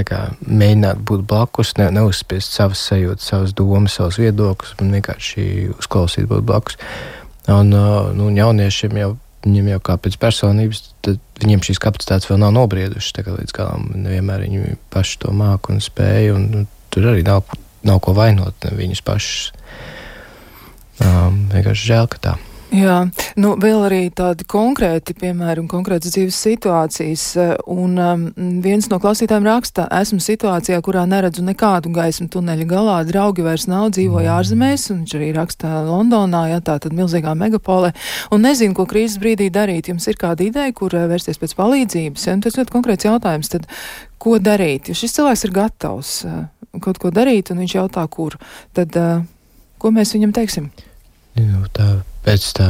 mēģināt būt blakus, ne, neuzspiest savas sajūtas, savas domas, savus viedokļus, un vienkārši uzklausīt, būt blakus. Un uh, nu, jauniešiem jau viņiem jau kā pēc personības, tad viņiem šīs kapacitātes vēl nav nobriedušas. Līdz galam nevienmēr viņi paši to māku un spēju. Un, nu, tur arī nav, nav ko vainot viņus pašus. Um, vienkārši žēl, ka tā. Jā, nu vēl arī tādi konkrēti piemēri un konkrētas dzīves situācijas. Un um, viens no klausītājiem raksta, esmu situācijā, kurā neredzu nekādu gaismu tuneļa galā, draugi vairs nav, dzīvoju ārzemēs, un viņš arī raksta Londonā, jā, tā tad milzīgā megapolē, un nezinu, ko krīzes brīdī darīt. Jums ir kāda ideja, kur vērsties pēc palīdzības? Ja? Un tas ļoti konkrēts jautājums, tad ko darīt? Ja šis cilvēks ir gatavs uh, kaut ko darīt, un viņš jautā, kur, tad uh, ko mēs viņam teiksim? Nu, tā pēc tā.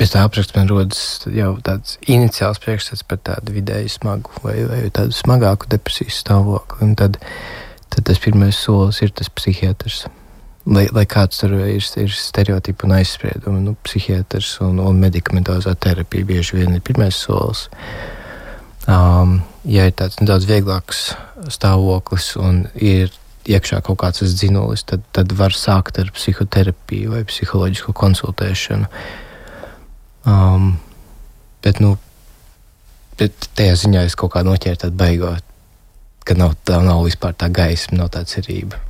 Pēc tā apraksta man rodas jau tāds iniciāls priekšstats par tādu vidēji smagu vai, vai tādu smagāku depresijas stāvokli. Un tad, tad tas pirmais solis ir tas psihiatrs. Lai, lai kāds tur ir, ir stereotipi un aizspriedumi, nu, psihiatrs un, un medikamentozā terapija bieži vien ir pirmais solis. Um, ja ir tāds nedaudz vieglāks stāvoklis un ir iekšā kaut kāds dzinulis, tad, tad var sākt ar psihoterapiju vai psiholoģisko konsultēšanu. Um, bet, nu, bet tajā ziņā es kaut kā noķēru tādu baigo, ka nav, tā nav vispār tā gaisma, nav tā cerība.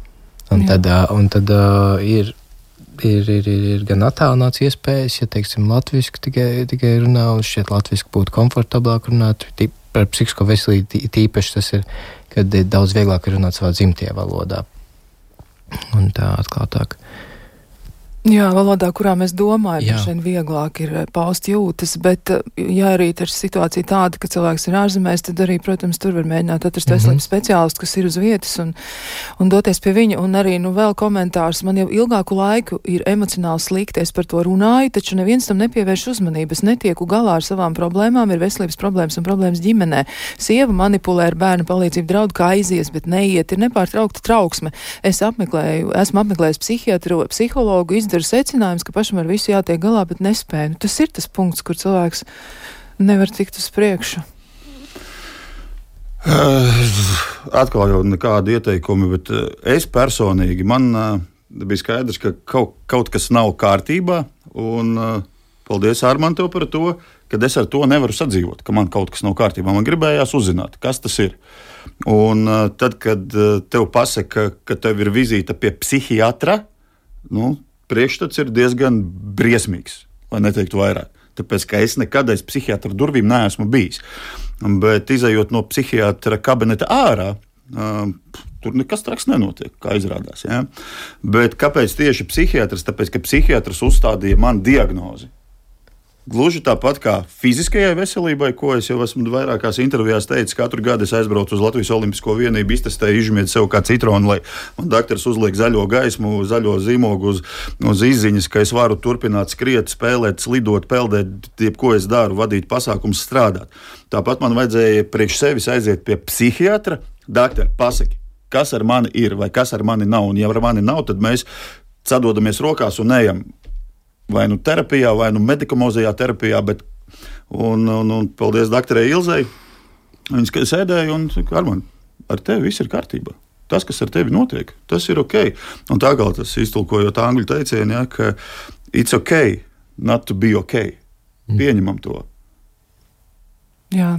Un Jā. tad, un tad uh, ir, ir, ir, ir, ir gan attālināts iespējas, ja teiksim, latviešu tikai, tikai runā, un šķiet, latviešu būtu komfortablāk runāt. Par psihisko veselību tīpaši tas ir kad ir daudz vieglāk runāt savā dzimtajā valodā. Un tā atklātāk. Jā, valodā, kurā mēs domājam, šeit vieglāk ir eh, paust jūtas, bet, eh, ja arī ir situācija tāda, ka cilvēks ir ārzemēs, tad arī, protams, tur var mēģināt atrast mm -hmm. veselības speciālistu, kas ir uz vietas un, un doties pie viņa. Un arī, nu, vēl komentārs, man jau ilgāku laiku ir emocionāli slikti, es par to runāju, taču neviens tam nepievērš uzmanību. Es netieku galā ar savām problēmām, ir veselības problēmas un problēmas ģimenē. Sieva manipulē ar bērnu palīdzību, draud kā aizies, bet neiet, ir nepārtraukta trauksme. Es apmeklēju, esmu apmeklējis psihiatru, psihologu, izdara secinājums, ka pašam ar visu jātiek galā, bet nespēja. Nu, tas ir tas punkts, kur cilvēks nevar tikt uz priekšu. Uh, atkal jau nekāda ieteikuma, bet uh, es personīgi man uh, bija skaidrs, ka kaut, kaut kas nav kārtībā. Un, paldies Armantam par to, ka es ar to nevaru sadzīvot, ka man kaut kas nav kārtībā. Man gribējās uzzināt, kas tas ir. Un tad, kad tev pasaka, ka tev ir vizīte pie psihiatra, nu, priekšstats ir diezgan briesmīgs, lai neteiktu vairāk. Tāpēc, ka es nekad aiz psihiatra durvīm neesmu bijis. Bet, izējot no psihiatra kabineta ārā, tur nekas traks nenotiek, kā izrādās. Ja? Bet kāpēc tieši psihiatrs? Tāpēc, ka psihiatrs uzstādīja man diagnozi. Gluži tāpat kā fiziskajai veselībai, ko es jau esmu vairākās intervijās teicis, katru gadu es aizbraucu uz Latvijas Olimpisko vienību, iztestēju, izmēģināju sev kā citronu, lai man doktors uzliek zaļo gaismu, zaļo zīmogu uz, uz izziņas, ka es varu turpināt skriet, spēlēt, slidot, peldēt, jebko es daru, vadīt pasākumus, strādāt. Tāpat man vajadzēja priekš sevis aiziet pie psihiatra, doktora, pasaki, kas ar mani ir vai kas ar mani nav. Un, ja ar mani nav, tad mēs sadodamies rokās un ejam vai nu terapijā, vai nu medikamozajā terapijā. Bet, un, un, un paldies doktorai Ilzai. Viņa sēdēja un teica, Arman, ar tevi viss ir kārtībā. Tas, kas ar tevi notiek, tas ir ok. Un tā kā tas iztulkojot angļu teicienu, ja, ka it's ok, not to be ok. Mm. Pieņemam to. Jā,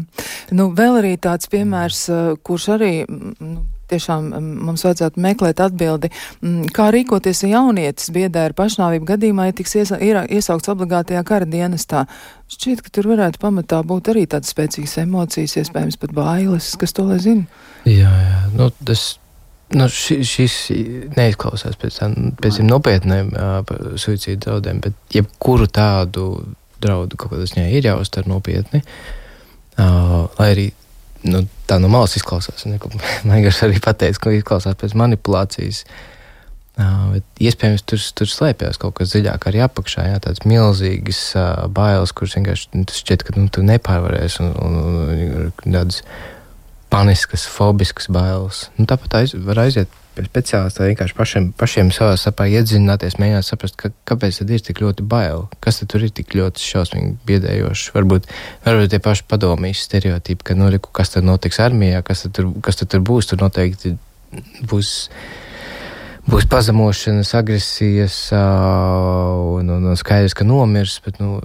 nu, vēl arī tāds piemērs, uh, kurš arī nu, tiešām mums vajadzētu meklēt atbildi, kā rīkoties, ja jaunietis biedē ar pašnāvību gadījumā, ja tiks iesa, iesaukts obligātajā kara dienestā. Šķiet, ka tur varētu pamatā būt arī tādas spēcīgas emocijas, iespējams pat bailes, kas to lai zina. Jā, jā, nu, tas nu, šis, šis neizklausās pēc, pēc tiem nopietniem suicīdu draudiem, bet jebkuru tādu draudu kaut kādā ziņā ir jāuztver nopietni. Uh, lai arī nu, tā no malas izklausās. Vienkārši arī pateica, ka izklausās pēc manipulācijas. Uh, iespējams, tur, tur slēpjas kaut kas dziļāk, arī apakšā. Jā, tādas milzīgas uh, bailes, kuras vienkārši nu, šķiet, ka nu, tu nepārvarēsi, un, un, un tādas paniskas, fobiskas bailes. Nu, tāpat aiz, var aiziet pie speciālista vienkārši pašiem, pašiem savā sapā iedzināties, mēģināt saprast, ka, kāpēc tad ir tik ļoti bail, kas tur ir tik ļoti šausmīgi biedējoši. Varbūt, varbūt tie paši padomīs stereotipi, ka, nu, kas tad notiks armijā, kas tad tur, kas tad tur būs, tur noteikti būs. Būs pazemošanas, agresijas, un, un, un skaidrs, ka nomirs. Bet nu,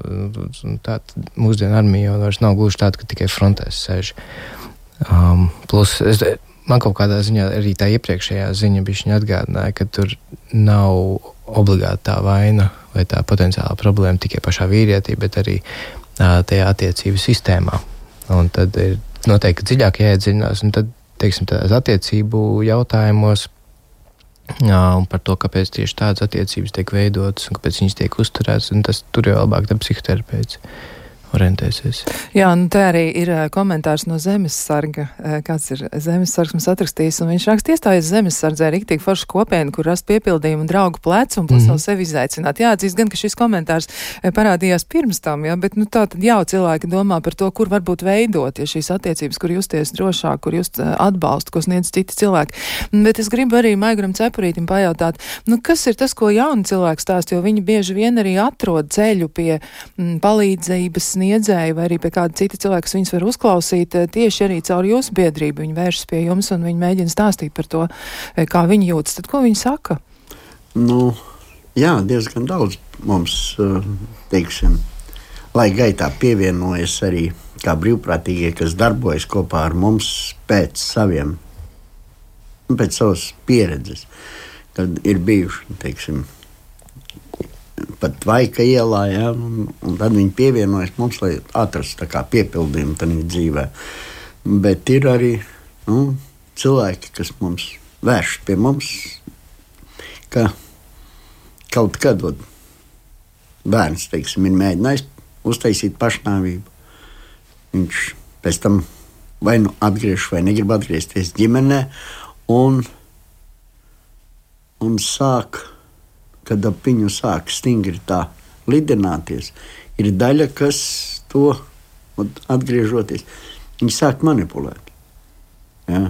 tā mūsdienu armija jau nav gluži tāda, ka tikai frontēs sēž. Um, plus, es, man kaut kādā ziņā arī tā iepriekšējā ziņa bija atgādināja, ka tur nav obligāti tā vaina vai tā potenciāla problēma tikai pašā vīrietī, bet arī uh, tajā attiecību sistēmā. Un tad ir noteikti dziļāk jāiedziļinās, un tad, teiksim, tādās attiecību jautājumos. Jā, un par to, kāpēc tieši tādas attiecības tiek veidotas un kāpēc viņas tiek uzturētas, tas tur jau labāk ir psihoterapeits. Uh, orientēsies. Jā, nu te arī ir komentārs no Zemessarga. Kāds ir Zemessargs mums atrakstījis, un viņš raksta iestājas Zemessardzē rīktīgi foršu kopienu, kur rast piepildījumu un draugu plecu un pasauli mm -hmm. sevi izaicināt. Jāatzīst gan, ka šis komentārs parādījās pirms tam, jā, bet nu tā tad jau cilvēki domā par to, kur varbūt veidot, ja šīs attiecības, kur justies drošāk, kur just atbalstu, ko sniedz citi cilvēki. Bet es gribu arī Maigram Cepurītim pajautāt, nu kas ir tas, ko jauni cilvēki stāst, jo viņi bieži vien arī atrod ceļu pie m, palīdzības sniedzēji vai arī pie kāda cita cilvēka, kas viņus var uzklausīt, eh, tieši arī caur jūsu biedrību. Viņi vēršas pie jums un viņi mēģina stāstīt par to, eh, kā viņi jūtas. Tad ko viņi saka? Nu, jā, diezgan daudz mums, eh, teiksim, lai gaitā pievienojas arī kā brīvprātīgie, kas darbojas kopā ar mums pēc saviem, pēc savas pieredzes, kad ir bijuši, teiksim, pat Vaika ielā, ja, un, un tad viņi pievienojas mums, lai atrastu piepildījumu tajā dzīvē. Bet ir arī nu, cilvēki, kas mums vērš pie mums, ka kaut kad bērns teiksim, ir mēģinājis uztaisīt pašnāvību. Viņš pēc tam vai nu atgriežas, vai negrib atgriezties ģimenē, un, un sāk kad ap viņu sāk stingri tā lidināties, ir daļa, kas to atgriežoties, viņi sāk manipulēt. Ja?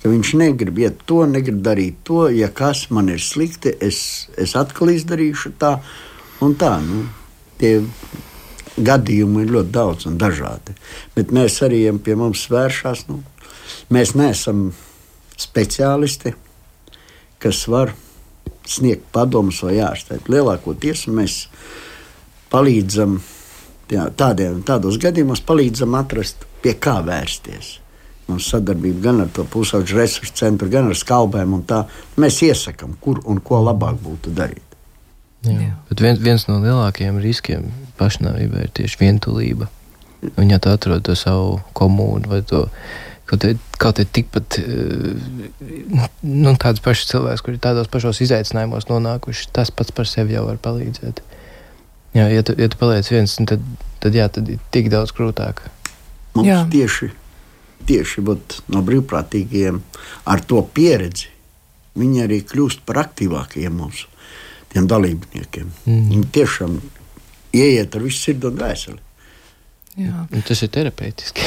ka viņš negrib iet to, negrib darīt to. Ja kas man ir slikti, es, es atkal izdarīšu tā un tā. Nu, tie gadījumi ir ļoti daudz un dažādi. Bet mēs arī pie mums vēršās. Nu, mēs neesam speciālisti, kas var sniegt padomus vai ārstēt. Lielākoties mēs palīdzam jā, tādiem, tādos gadījumos, palīdzam atrast, pie kā vērsties. Mums sadarbība gan ar to pusauģu resursu centru, gan ar skalbēm. Mēs iesakām, kur un ko labāk būtu darīt. Jā. Jā. Bet viens, viens no lielākajiem riskiem pašnāvībai ir tieši vientulība. Un, ja tu atrod to savu komūnu vai to kaut kādā tikpat nu, tāds pašs cilvēks, kurš ir tādos pašos izaicinājumos nonākuši, tas pats par sevi jau var palīdzēt. Jā, ja tu, ja tu paliec viens, tad, tad, jā, tad ir tik daudz grūtāk. Mums jā. tieši, tieši no brīvprātīgiem ar to pieredzi, viņi arī kļūst par aktīvākiem mūsu dalībniekiem. Mm. Viņi tiešām ieiet ar visu sirdi un dvēseli. Jā. Tas ir terapeitiski.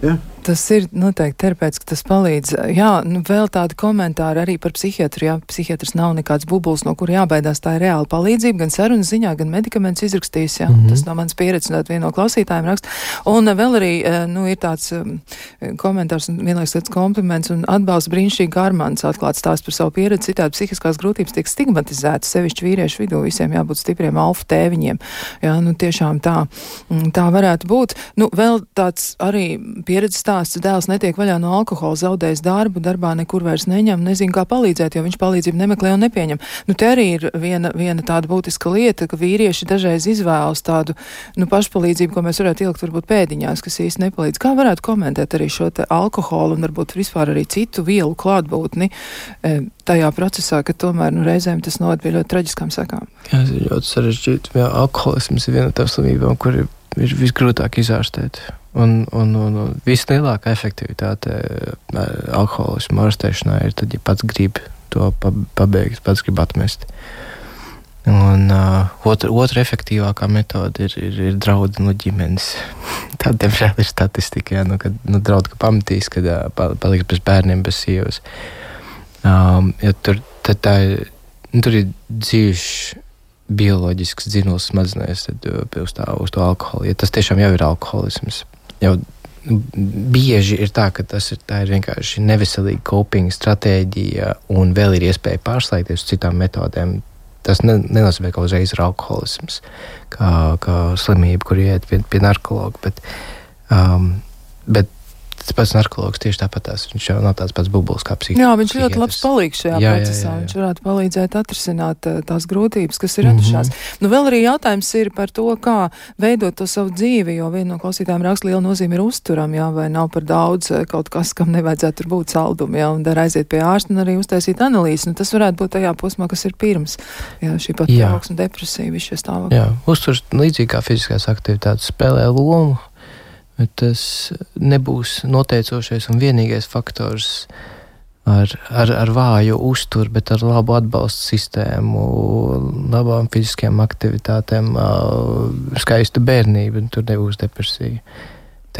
Ja? Tas ir noteikti terapeits, ka tas palīdz. Jā, nu vēl tādi komentāri arī par psihiatru. Jā, psihiatrs nav nekāds bubulis, no kura jābaidās. Tā ir reāla palīdzība gan sarunas ziņā, gan medikaments izrakstījis. Jā, mm -hmm. tas no manas pieredzes, no viena no klausītājiem raksta. Un vēl arī, eh, nu, ir tāds um, komentārs un vienlaiks tāds kompliments un atbalsts brīnišķīgi Armāns atklāt stāst par savu pieredzi. Citādi psihiskās grūtības tiek stigmatizētas, sevišķi vīriešu vidū visiem jābūt stipriem alfa tēviņiem. Jā, nu tiešām tā, mm, tā varētu būt. Nu, vēl tāds arī pieredzes stāsts. Dēls netiek vaļā no alkohola, zaudējis darbu, darbā nekur vairs neņem, nezinu, kā palīdzēt, jo viņš palīdzību nemeklē un nepieņem. Nu, te arī ir viena, viena tāda būtiska lieta, ka vīrieši dažreiz izvēlas tādu nu, pašpalīdzību, ko mēs varētu ielikt varbūt pēdiņās, kas īsti nepalīdz. Kā varētu komentēt arī šo alkoholu un varbūt vispār arī citu vielu klātbūtni e, tajā procesā, ka tomēr nu, reizēm tas noved pie ļoti traģiskām sekām? Jā, tas ir ļoti sarežģīti. Alkoholisms ir viena no tām slimībām, kur ir, ir visgrūtāk izārstēt. Un, un, un, un vislielākā efektivitāte eh, alkoholismu ārstēšanā ir tad, ja pats grib to pabeigt, pats grib atmest. Un uh, otra, otra efektīvākā metode ir, ir, ir draudi no ģimenes. Tā, diemžēl, ir statistika, jā, nu, kad nu, draudi, ka pamatīs, kad uh, paliks bez bērniem, bez sievas. Um, ja tur, tā ir, nu, tur ir dzīves bioloģisks dzinulis smadzenēs uz, tā, uz to alkoholu. Ja tas tiešām jau ir alkoholisms, jau bieži ir tā, ka tas ir, ir vienkārši neveselīga coping stratēģija, un vēl ir iespēja pārslēgties uz citām metodēm. Tas ne, nenozīmē, ka uzreiz ir alkoholisms, kā, kā slimība, kur iet pie, pie narkologa. Bet, um, bet Tas pats narkotikas tieši tāpat tās. Viņš jau nav tāds pats bubulis kā psihologs. Jā, viņš ļoti labs palīgs šajā jā, procesā. Jā, jā, jā. Viņš varētu palīdzēt atrisināt uh, tās grūtības, kas ir mm -hmm. radušās. Nu, vēl arī jautājums ir par to, kā veidot to savu dzīvi, jo viena no klausītājiem raksta liela nozīme ir uzturam, jā, vai nav par daudz uh, kaut kas, kam nevajadzētu tur būt saldumu, jā, un dar aiziet pie ārsta un arī uztaisīt analīzes. Nu, tas varētu būt tajā posmā, kas ir pirms, jā, šī pat trauksme, depresija, viss šie stāvokļi. Jā, uzturs līdzīgi kā fiziskās aktivitātes spēlē lomu tas nebūs noteicošais un vienīgais faktors ar, ar, ar vāju uzturu, bet ar labu atbalstu sistēmu, labām fiziskajām aktivitātēm, skaistu bērnību, tur nebūs depresija.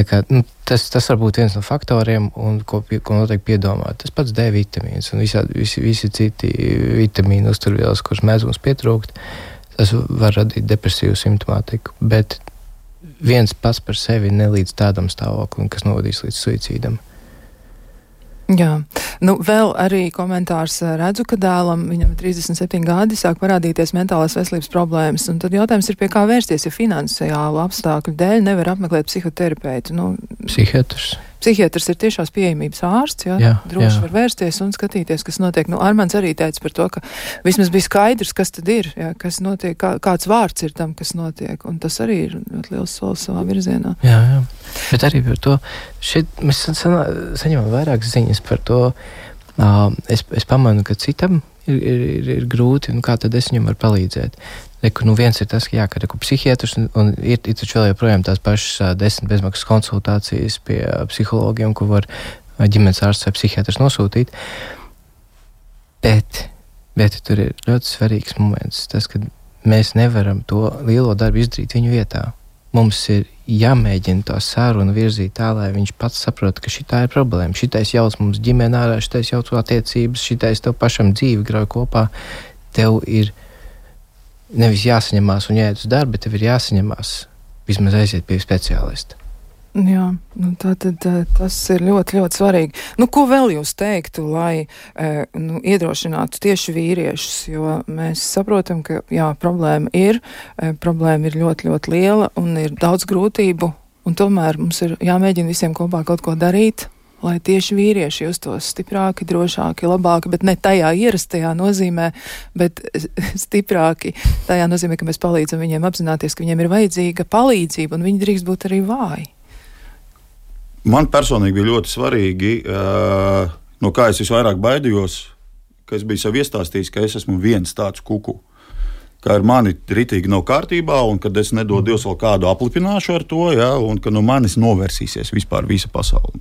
Kā, nu, tas, tas var būt viens no faktoriem, un, ko, ko noteikti piedomāt. Tas pats D vitamīns un visādi, visi, visi citi vitamīnu uzturvielas, kuras mēdz mums pietrūkt, tas var radīt depresīvu simptomātiku. Bet viens pats par sevi nelīdz tādam stāvoklim, kas novadīs līdz suicīdam. Jā, nu vēl arī komentārs redzu, ka dēlam, viņam ir 37 gadi, sāk parādīties mentālās veselības problēmas, un tad jautājums ir, pie kā vērsties, ja finansiālu apstākļu dēļ nevar apmeklēt psihoterapeitu. Nu, Psihiatrs. Psihiatrs ir tiešās pieejamības ārsts, jā, jā droši jā. var vērsties un skatīties, kas notiek. Nu, Armāns arī teica par to, ka vismaz bija skaidrs, kas tad ir, jā, kas notiek, kā, kāds vārds ir tam, kas notiek, un tas arī ir ļoti liels solis savā virzienā. Jā, jā. Bet arī par to, šeit mēs saņemam vairāk ziņas par to, uh, es, es pamanu, ka citam ir, ir, ir, grūti, un kā tad es viņam varu palīdzēt. Reku, nu viens ir tas, ka, jā, ka reku, psihiatrs un, un ir, ir taču vēl joprojām tās pašas desmit bezmaksas konsultācijas pie psihologiem, ko var ģimenes ārsts vai psihiatrs nosūtīt. Bet, bet tur ir ļoti svarīgs moments, tas, ka mēs nevaram to lielo darbu izdarīt viņu vietā. Mums ir jāmēģina to sarunu virzīt tā, lai viņš pats saprot, ka šī ir problēma. Šitais jauc mums ģimenē ārā, šitais jauc attiecības, šitais tev pašam dzīvi grauj kopā. Tev ir nevis jāsaņemās un jāiet uz darbu, bet tev ir jāsaņemās vismaz aiziet pie speciālista. Jā, nu tā tad tas ir ļoti, ļoti svarīgi. Nu, ko vēl jūs teiktu, lai nu, iedrošinātu tieši vīriešus, jo mēs saprotam, ka jā, problēma ir, problēma ir ļoti, ļoti liela un ir daudz grūtību, un tomēr mums ir jāmēģina visiem kopā kaut ko darīt, lai tieši vīrieši justos stiprāki, drošāki, labāki, bet ne tajā ierastajā nozīmē, bet stiprāki tajā nozīmē, ka mēs palīdzam viņiem apzināties, ka viņiem ir vajadzīga palīdzība un viņi drīkst būt arī vāji. Man personīgi bija ļoti svarīgi, no kā es visvairāk baidījos, ka es biju sev iestāstījis, ka es esmu viens tāds kuku. Kā ar mani rītīgi nav kārtībā, un kad es nedodu Dievu vēl kādu aplipināšu ar to, ja, un ka no manis novērsīsies vispār visa pasaule.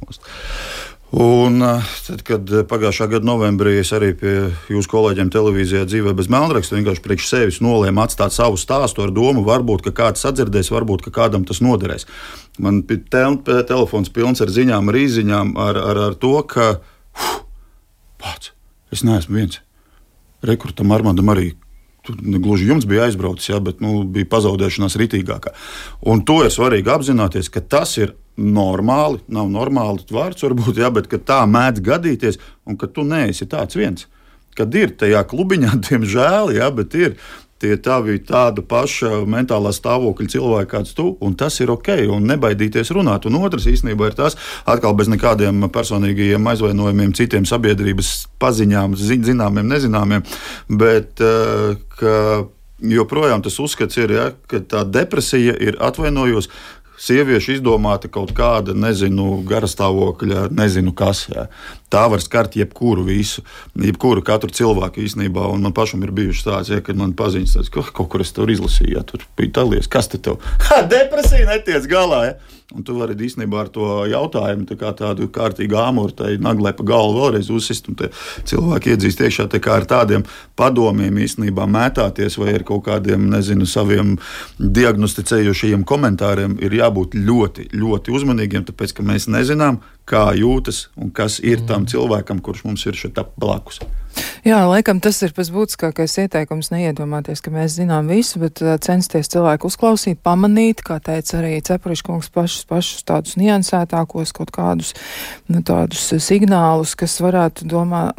Un tad, kad pagājušā gada novembrī es arī pie jūsu kolēģiem televīzijā dzīvē bez melnraksta vienkārši priekš sevis nolēmu atstāt savu stāstu ar domu, varbūt kāds sadzirdēs, varbūt kādam tas noderēs. Man bija telefons pilns ar ziņām, ar īziņām, ar, ar, ar to, ka uf, pats, es neesmu viens. Rekrutam Armandam arī gluži jums bija aizbraucis, ja, bet nu, bija pazaudēšanās ritīgākā. Un to ir svarīgi apzināties, ka tas ir normāli, nav normāli vārds, varbūt, jā, bet tā mēdz gadīties, un ka tu neesi tāds viens. Kad ir tajā klubiņā, diemžēl, jā, bet ir tie tavi tāda paša mentālā stāvokļa cilvēki, kāds tu, un tas ir ok, un nebaidīties runāt. Un otrs īstenībā ir tas, atkal bez nekādiem personīgiem aizvainojumiem, citiem sabiedrības paziņām, zināmiem, nezināmiem, bet uh, ka joprojām tas uzskats ir, ja, ka tā depresija ir atvainojos sieviešu izdomāta kaut kāda, nezinu, garastāvokļa, nezinu kas. Jā. Tā var skart jebkuru visu, jebkuru katru cilvēku īstenībā. Un man pašam ir bijuši tāds, ja, kad man paziņas, ka kaut kur es tur izlasīju, ja tur bija talies, kas te tev? Ha, depresija netiec galā! Ja? Un tu vari īstenībā ar to jautājumu tā kā tādu kārtīgu āmuru, tai naglē pa galvu vēlreiz uzsist, cilvēki iedzīst iekšā tā kā ar tādiem padomiem īstenībā mētāties vai ar kaut kādiem, nezinu, saviem diagnosticējošajiem komentāriem ir jābūt ļoti, ļoti uzmanīgiem, tāpēc, ka mēs nezinām, kā jūtas un kas ir tam mm. cilvēkam, kurš mums ir šeit blakus. Jā, laikam tas ir pats būtiskākais ieteikums neiedomāties, ka mēs zinām visu, bet uh, censties cilvēku uzklausīt, pamanīt, kā teica arī Cepuriškungs, pašus, pašus tādus niansētākos kaut kādus nu, tādus signālus, kas varētu domā,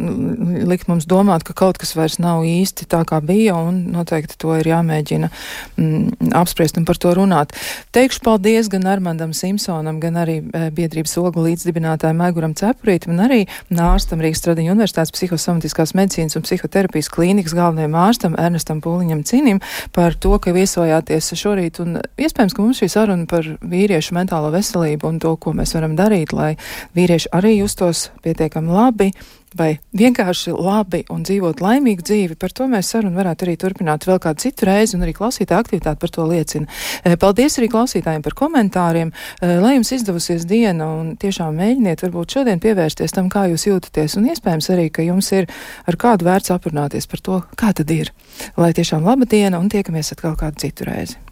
likt mums domāt, ka kaut kas vairs nav īsti tā, kā bija, un noteikti to ir jāmēģina mm, apspriest un par to runāt. Teikšu paldies gan Armandam Simpsonam, gan arī e, biedrības ogu līdzdibinātājiem dibinātājam Aiguram Cepurītam un arī ārstam Rīgas Stradiņu universitātes psihosomatiskās medicīnas un psihoterapijas klīnikas galvenajam ārstam Ernestam Pūliņam Cinim par to, ka viesojāties šorīt. Un iespējams, ka mums šī saruna par vīriešu mentālo veselību un to, ko mēs varam darīt, lai vīrieši arī justos pietiekami labi vai vienkārši labi un dzīvot laimīgu dzīvi, par to mēs sarunu varētu arī turpināt vēl kādu citu reizi, un arī klausītāja aktivitāte par to liecina. Eh, paldies arī klausītājiem par komentāriem, eh, lai jums izdevusies diena, un tiešām mēģiniet varbūt šodien pievērsties tam, kā jūs jūtaties, un iespējams arī, ka jums ir ar kādu vērts aprunāties par to, kā tad ir. Lai tiešām laba diena, un tiekamies atkal kādu citu reizi.